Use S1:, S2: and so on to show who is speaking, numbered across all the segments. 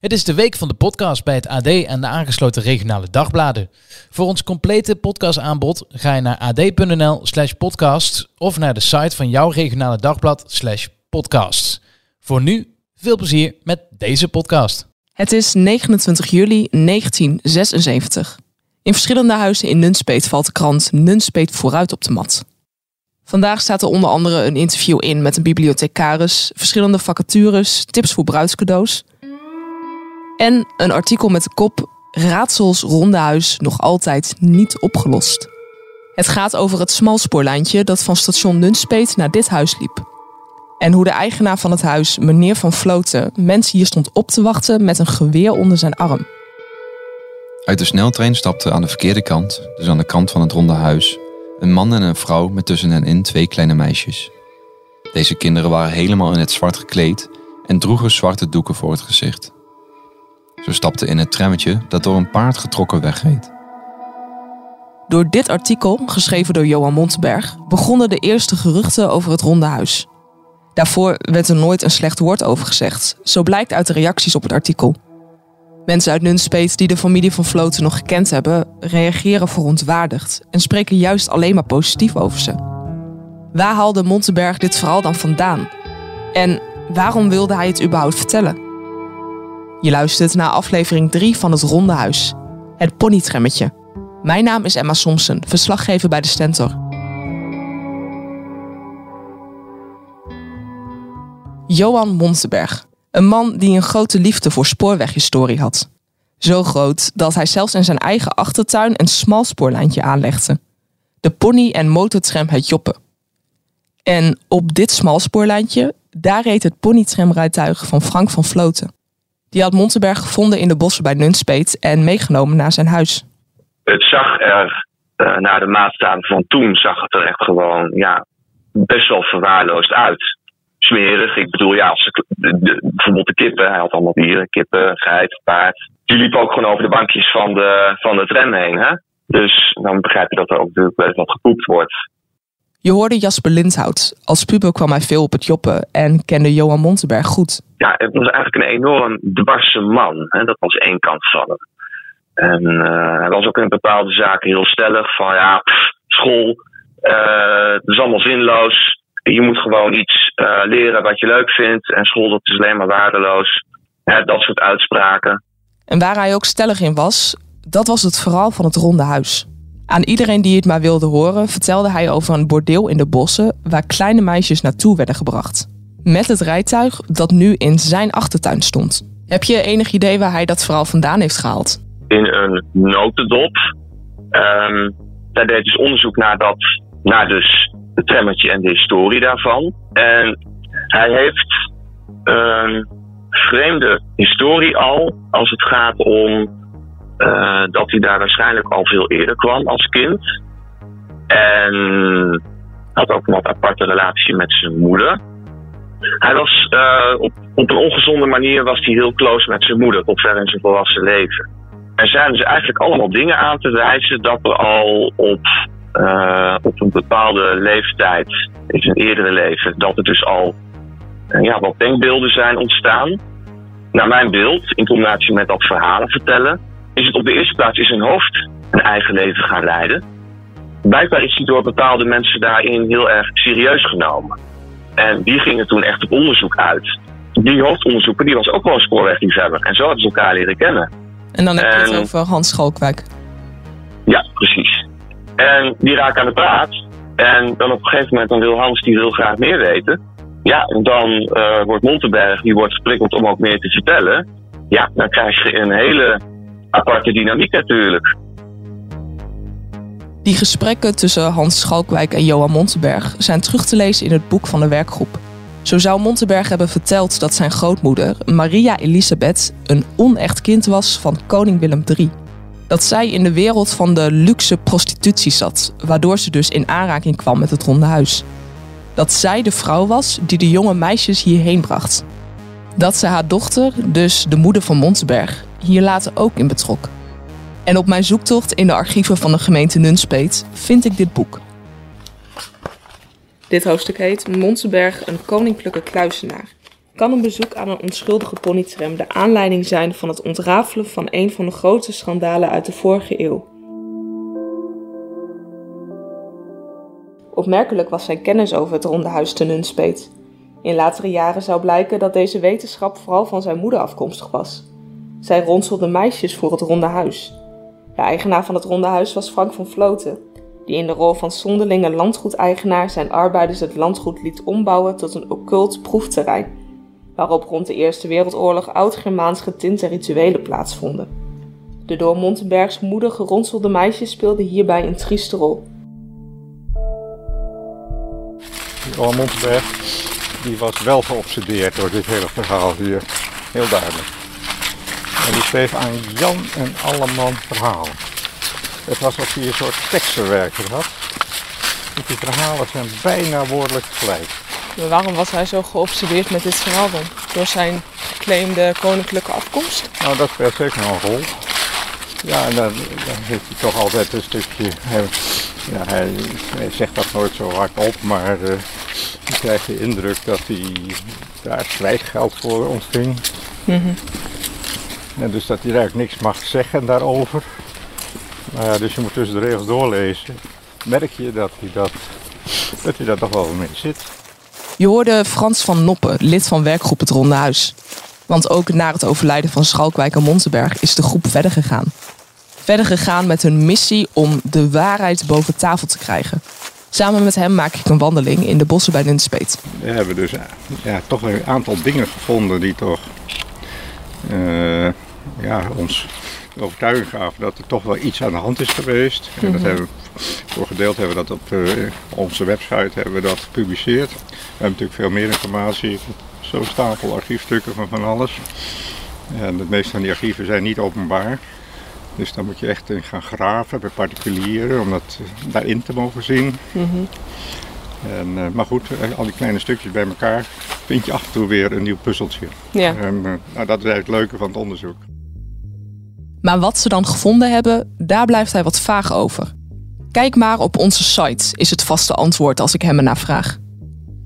S1: Het is de week van de podcast bij het AD en de aangesloten regionale dagbladen. Voor ons complete podcastaanbod ga je naar ad.nl slash podcast of naar de site van jouw regionale dagblad slash podcast. Voor nu, veel plezier met deze podcast.
S2: Het is 29 juli 1976. In verschillende huizen in Nunspeet valt de krant Nunspeet vooruit op de mat. Vandaag staat er onder andere een interview in met een bibliothecaris, verschillende vacatures, tips voor bruidscadeaus en een artikel met de kop Raadsels Rondehuis nog altijd niet opgelost. Het gaat over het smalspoorlijntje dat van station Nunspeet naar dit huis liep. En hoe de eigenaar van het huis, meneer Van Floten, mensen hier stond op te wachten met een geweer onder zijn arm.
S3: Uit de sneltrein stapte aan de verkeerde kant, dus aan de kant van het ronde huis, een man en een vrouw met tussen hen in twee kleine meisjes. Deze kinderen waren helemaal in het zwart gekleed en droegen zwarte doeken voor het gezicht. Ze stapten in het trammetje dat door een paard getrokken wegreed.
S2: Door dit artikel, geschreven door Johan Montenberg, begonnen de eerste geruchten over het ronde huis. Daarvoor werd er nooit een slecht woord over gezegd, zo blijkt uit de reacties op het artikel. Mensen uit Nunspeet die de familie van Floten nog gekend hebben, reageren verontwaardigd en spreken juist alleen maar positief over ze. Waar haalde Montenberg dit verhaal dan vandaan? En waarom wilde hij het überhaupt vertellen? Je luistert naar aflevering 3 van Het Ronde Huis, het ponytremmetje. Mijn naam is Emma Somsen, verslaggever bij de Stentor. Johan Montenberg, een man die een grote liefde voor spoorweghistorie had. Zo groot dat hij zelfs in zijn eigen achtertuin een smal spoorlijntje aanlegde. De pony- en motortram het Joppe. En op dit smalspoorlijntje, daar reed het ponytramrijtuig van Frank van Floten. Die had Montenberg gevonden in de bossen bij Nunspeet en meegenomen naar zijn huis.
S4: Het zag er, uh, naar de maatstaven van toen, zag het er echt gewoon ja, best wel verwaarloosd uit. Smerig. Ik bedoel, ja, als de, de, bijvoorbeeld de kippen, hij had allemaal dieren, kippen, geit, paard. Die liepen ook gewoon over de bankjes van de, van de tram heen. Hè? Dus dan begrijp je dat er ook natuurlijk wel wat gepoept wordt.
S2: Je hoorde Jasper Lindhout. Als puber kwam hij veel op het joppen en kende Johan Montenberg goed.
S4: Ja, het was eigenlijk een enorm dwarse man. Hè? Dat was één kant van hem. En uh, hij was ook in bepaalde zaken heel stellig. Van ja, pff, school, uh, het is allemaal zinloos. Je moet gewoon iets uh, leren wat je leuk vindt. En school, dat is alleen maar waardeloos. Ja, dat soort uitspraken.
S2: En waar hij ook stellig in was, dat was het verhaal van het ronde huis. Aan iedereen die het maar wilde horen, vertelde hij over een bordeel in de bossen waar kleine meisjes naartoe werden gebracht. Met het rijtuig dat nu in zijn achtertuin stond. Heb je enig idee waar hij dat verhaal vandaan heeft gehaald?
S4: In een notendop. Um, daar deed dus onderzoek naar, dat, naar dus het trammetje en de historie daarvan. En hij heeft een vreemde historie al als het gaat om uh, dat hij daar waarschijnlijk al veel eerder kwam als kind. En had ook een wat aparte relatie met zijn moeder. Hij was uh, op, op, een ongezonde manier was hij heel close met zijn moeder tot ver in zijn volwassen leven. Er zijn dus eigenlijk allemaal dingen aan te wijzen dat er al op, uh, op een bepaalde leeftijd, in zijn eerdere leven, dat er dus al ja, wat denkbeelden zijn ontstaan. Naar mijn beeld, in combinatie met dat verhalen vertellen, is het op de eerste plaats in zijn hoofd een eigen leven gaan leiden. Blijkbaar is hij door bepaalde mensen daarin heel erg serieus genomen. En die gingen toen echt op onderzoek uit. Die hoofdonderzoeker die was ook wel een spoorwegliefhebber. En zo hadden ze elkaar leren kennen.
S2: En dan heb je het over Hans Schalkwijk.
S4: En die raken aan de praat. En dan op een gegeven moment dan wil Hans die wil graag meer weten. Ja, en dan uh, wordt Montenberg, die wordt geprikkeld om ook meer te vertellen. Ja, dan krijg je een hele aparte dynamiek natuurlijk.
S2: Die gesprekken tussen Hans Schalkwijk en Johan Montenberg zijn terug te lezen in het boek van de werkgroep. Zo zou Montenberg hebben verteld dat zijn grootmoeder, Maria Elisabeth, een onecht kind was van koning Willem III. Dat zij in de wereld van de luxe prostitutie zat, waardoor ze dus in aanraking kwam met het Ronde Huis. Dat zij de vrouw was die de jonge meisjes hierheen bracht. Dat ze haar dochter, dus de moeder van Montenberg, hier later ook in betrok. En op mijn zoektocht in de archieven van de gemeente Nunspeet vind ik dit boek. Dit hoofdstuk heet Montenberg, een koninklijke kluisenaar. Kan een bezoek aan een onschuldige ponytram de aanleiding zijn van het ontrafelen van een van de grootste schandalen uit de vorige eeuw. Opmerkelijk was zijn kennis over het Ronde Huis te Nunspeet. In latere jaren zou blijken dat deze wetenschap vooral van zijn moeder afkomstig was. Zij ronselde meisjes voor het Ronde Huis. De eigenaar van het Ronde Huis was Frank van Vloten, die in de rol van zonderlinge landgoedeigenaar zijn arbeiders het landgoed liet ombouwen tot een occult proefterrein, waarop rond de Eerste Wereldoorlog oud-Germaans getinte rituelen plaatsvonden. De door Montenbergs moeder geronselde meisjes speelden hierbij een trieste rol.
S5: Johan Montenberg die was wel geobsedeerd door dit hele verhaal hier. Heel duidelijk. En die schreef aan Jan en Alleman verhalen. Het was alsof hij een soort tekstverwerker had. Die verhalen zijn bijna woordelijk gelijk.
S2: Waarom was hij zo geobsedeerd met dit verhaal dan? Door zijn geclaimde koninklijke afkomst?
S5: Nou, dat speelt zeker een rol. Ja, en dan, dan heeft hij toch altijd een stukje. Hij, ja, hij, hij zegt dat nooit zo hardop, maar uh, je krijgt de indruk dat hij daar kwijtgeld voor ontving.
S2: Mhm.
S5: En dus dat hij eigenlijk niks mag zeggen daarover. Ja, dus je moet tussen de regels doorlezen. Merk je dat hij dat, dat, hij dat toch wel mee zit.
S2: Je hoorde Frans van Noppen, lid van werkgroep Het Ronde Huis. Want ook na het overlijden van Schalkwijk en Montenberg is de groep verder gegaan. Verder gegaan met hun missie om de waarheid boven tafel te krijgen. Samen met hem maak ik een wandeling in de bossen bij Nunspeet.
S5: We hebben dus ja, toch een aantal dingen gevonden die toch uh, ja, ons overtuiging gaven dat er toch wel iets aan de hand is geweest. En dat hebben we, voor gedeeld hebben we dat op uh, onze website hebben we dat gepubliceerd. We hebben natuurlijk veel meer informatie, zo'n stapel archiefstukken van van alles. En het meeste van die archieven zijn niet openbaar. Dus daar moet je echt in gaan graven bij particulieren om dat daarin te mogen zien.
S2: Mhm.
S5: En, uh, maar goed, al die kleine stukjes bij elkaar vind je af en toe weer een nieuw puzzeltje.
S2: Ja.
S5: En, nou, dat is eigenlijk het leuke van het onderzoek.
S2: Maar wat ze dan gevonden hebben, daar blijft hij wat vaag over. Kijk maar op onze site, is het vaste antwoord als ik hem ernaar vraag.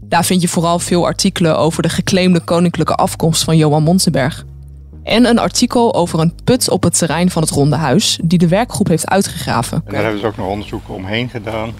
S2: Daar vind je vooral veel artikelen over de geclaimde koninklijke afkomst van Johan Montenberg. En een artikel over een put op het terrein van het Ronde Huis, die de werkgroep heeft uitgegraven.
S5: En daar hebben ze ook nog onderzoeken omheen gedaan.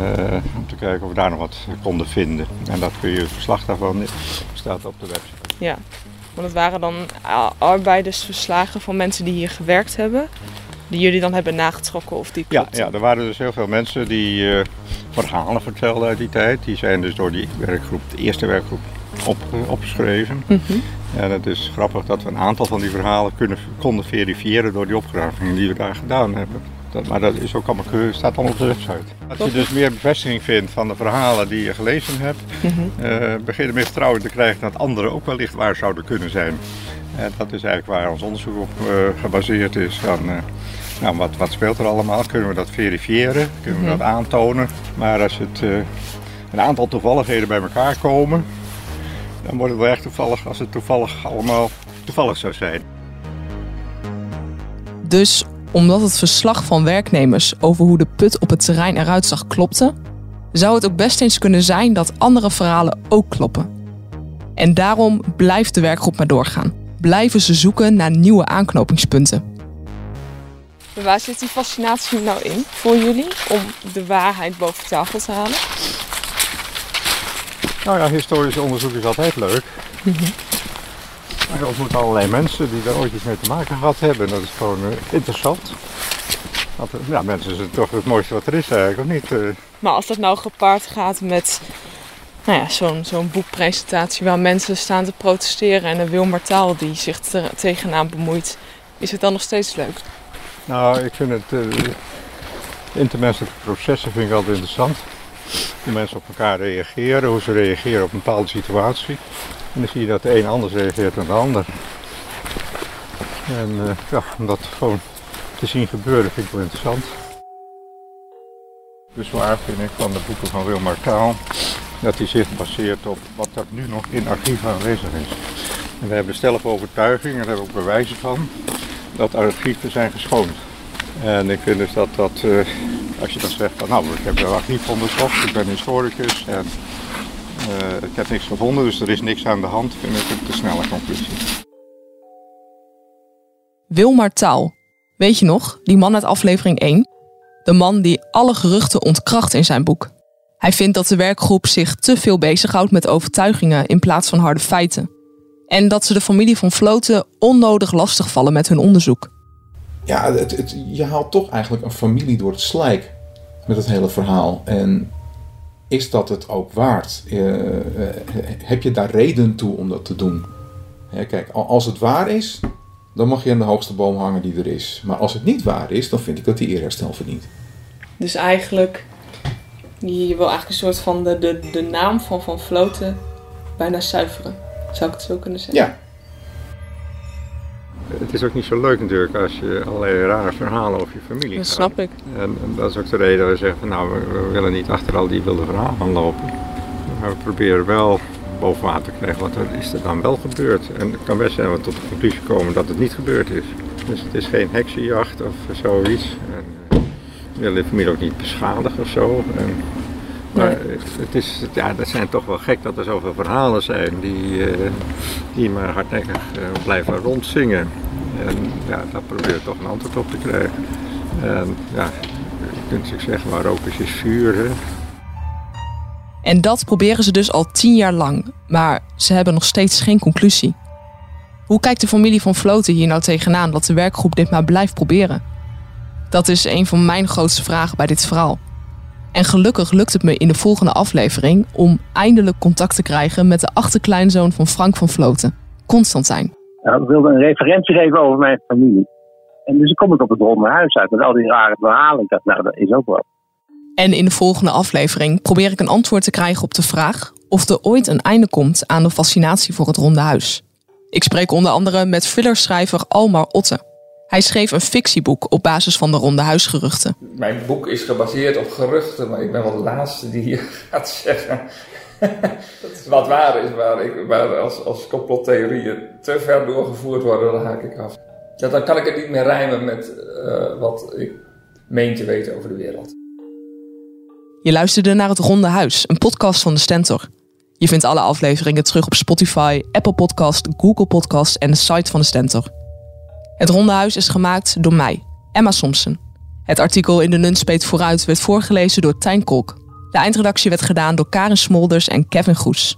S5: Uh, om te kijken of we daar nog wat konden vinden. En dat kun je, het verslag daarvan staat op de website.
S2: Ja, want het waren dan arbeidersverslagen van mensen die hier gewerkt hebben. Die jullie dan hebben nagetrokken of die
S5: ja, ja, er waren dus heel veel mensen die uh, verhalen vertelden uit die tijd. Die zijn dus door die werkgroep, de eerste werkgroep, op, uh, opgeschreven.
S2: Mm -hmm.
S5: En het is grappig dat we een aantal van die verhalen kunnen, konden verifiëren door die opgravingen die we daar gedaan hebben. Dat, maar dat is ook allemaal, staat allemaal op de website. Als je dus meer bevestiging vindt van de verhalen die je gelezen hebt,
S2: mm -hmm.
S5: uh, begin je meer vertrouwen te krijgen dat anderen ook wellicht waar zouden kunnen zijn. En dat is eigenlijk waar ons onderzoek op uh, gebaseerd is. Van, uh, nou, wat, wat, speelt er allemaal? Kunnen we dat verifiëren? Kunnen we
S2: Mhm.
S5: dat aantonen? Maar als het, een aantal toevalligheden bij elkaar komen, dan wordt het wel echt toevallig als het toevallig allemaal toevallig zou zijn.
S2: Dus omdat het verslag van werknemers over hoe de put op het terrein eruit zag klopte, zou het ook best eens kunnen zijn dat andere verhalen ook kloppen. En daarom blijft de werkgroep maar doorgaan. Blijven ze zoeken naar nieuwe aanknopingspunten. Waar zit die fascinatie nou in voor jullie om de waarheid boven tafel te halen?
S5: Nou ja, historisch onderzoek is altijd leuk.
S2: Mm -hmm.
S5: Maar je ontmoet allerlei mensen die daar ooit iets mee te maken gehad hebben. Dat is gewoon uh, interessant. Want, uh, ja, mensen zijn toch het mooiste wat er is eigenlijk, of niet? Uh,
S2: maar als dat nou gepaard gaat met nou ja, zo'n boekpresentatie waar mensen staan te protesteren en een Wilmer Taal die zich te, tegenaan bemoeit, is het dan nog steeds leuk?
S5: Nou, ik vind het uh, intermenselijke processen vind ik altijd interessant. Hoe mensen op elkaar reageren, hoe ze reageren op een bepaalde situatie. En dan zie je dat de een anders reageert dan de ander. En uh, ja, om dat gewoon te zien gebeuren vind ik wel interessant. Dus waar vind ik van de boeken van Wilmar Taal dat hij zich baseert op wat er nu nog in archieven aanwezig is. En we hebben stellig overtuiging, en daar hebben we ook bewijzen van, dat archieven zijn geschoond. En ik vind dus dat dat, uh, als je dan zegt van nou, ik heb een archief onderzocht, ik ben historicus en ik heb niks gevonden, dus er is niks aan de hand. Vind ik een te snelle conclusie.
S2: Wilmar Taal. Weet je nog, die man uit aflevering 1? De man die alle geruchten ontkracht in zijn boek. Hij vindt dat de werkgroep zich te veel bezighoudt met overtuigingen in plaats van harde feiten. En dat ze de familie van Floten onnodig lastigvallen met hun onderzoek.
S6: Ja, het, je haalt toch eigenlijk een familie door het slijk met het hele verhaal. En is dat het ook waard? Uh, heb je daar reden toe om dat te doen? kijk, als het waar is, dan mag je aan de hoogste boom hangen die er is. Maar als het niet waar is, dan vind ik dat die eerherstel verdient.
S2: Dus eigenlijk, je wil eigenlijk een soort van de, de, de naam van Van Floten bijna zuiveren. Zou ik het zo kunnen zeggen?
S6: Ja.
S5: Het is ook niet zo leuk natuurlijk als je allerlei rare verhalen over je familie
S2: Dat snap ik.
S5: En, en, dat is ook de reden dat we zeggen van nou, we, willen niet achter al die wilde verhalen lopen. Maar we proberen wel boven water te krijgen wat is er dan wel gebeurd. En het kan best zijn dat we tot de conclusie komen dat het niet gebeurd is. Dus het is geen heksenjacht of zoiets. En, uh, we willen de familie ook niet beschadigen of zo. En, maar het, is, ja, dat zijn toch wel gek dat er zoveel verhalen zijn die, uh, die maar hardnekkig uh, blijven rondzingen. En ja, daar probeer je toch een antwoord op te krijgen. En ja, je kunt zich zeggen, waar rook is, is vuur. Hè?
S2: En dat proberen ze dus al tien jaar lang, maar ze hebben nog steeds geen conclusie. Hoe kijkt de familie van Floten hier nou tegenaan dat de werkgroep dit maar blijft proberen? Dat is een van mijn grootste vragen bij dit verhaal. En gelukkig lukt het me in de volgende aflevering om eindelijk contact te krijgen met de achterkleinzoon van Frank van Floten, Constantijn.
S7: Nou, ik wilde een referentie geven over mijn familie. En dus kom ik op het ronde huis uit met al die rare verhalen. Ik dacht, nou, dat is ook wel.
S2: En in de volgende aflevering probeer ik een antwoord te krijgen op de vraag of er ooit een einde komt aan de fascinatie voor het ronde huis. Ik spreek onder andere met thrillerschrijver Almar Otte. Hij schreef een fictieboek op basis van de ronde huisgeruchten.
S8: Mijn boek is gebaseerd op geruchten, maar ik ben wel de laatste die hier gaat zeggen wat waar is, waar, ik, waar als, als complottheorieën te ver doorgevoerd worden, dan haak ik af. Ja, dan kan ik het niet meer rijmen met uh, wat ik meen te weten over de wereld.
S2: Je luisterde naar Het Ronde Huis, een podcast van de Stentor. Je vindt alle afleveringen terug op Spotify, Apple Podcast, Google Podcast en de site van de Stentor. Het Ronde Huis is gemaakt door mij, Emma Somsen. Het artikel in de Nunspeet vooruit werd voorgelezen door Tijn Kolk. De eindredactie werd gedaan door Karen Smolders en Kevin Goes.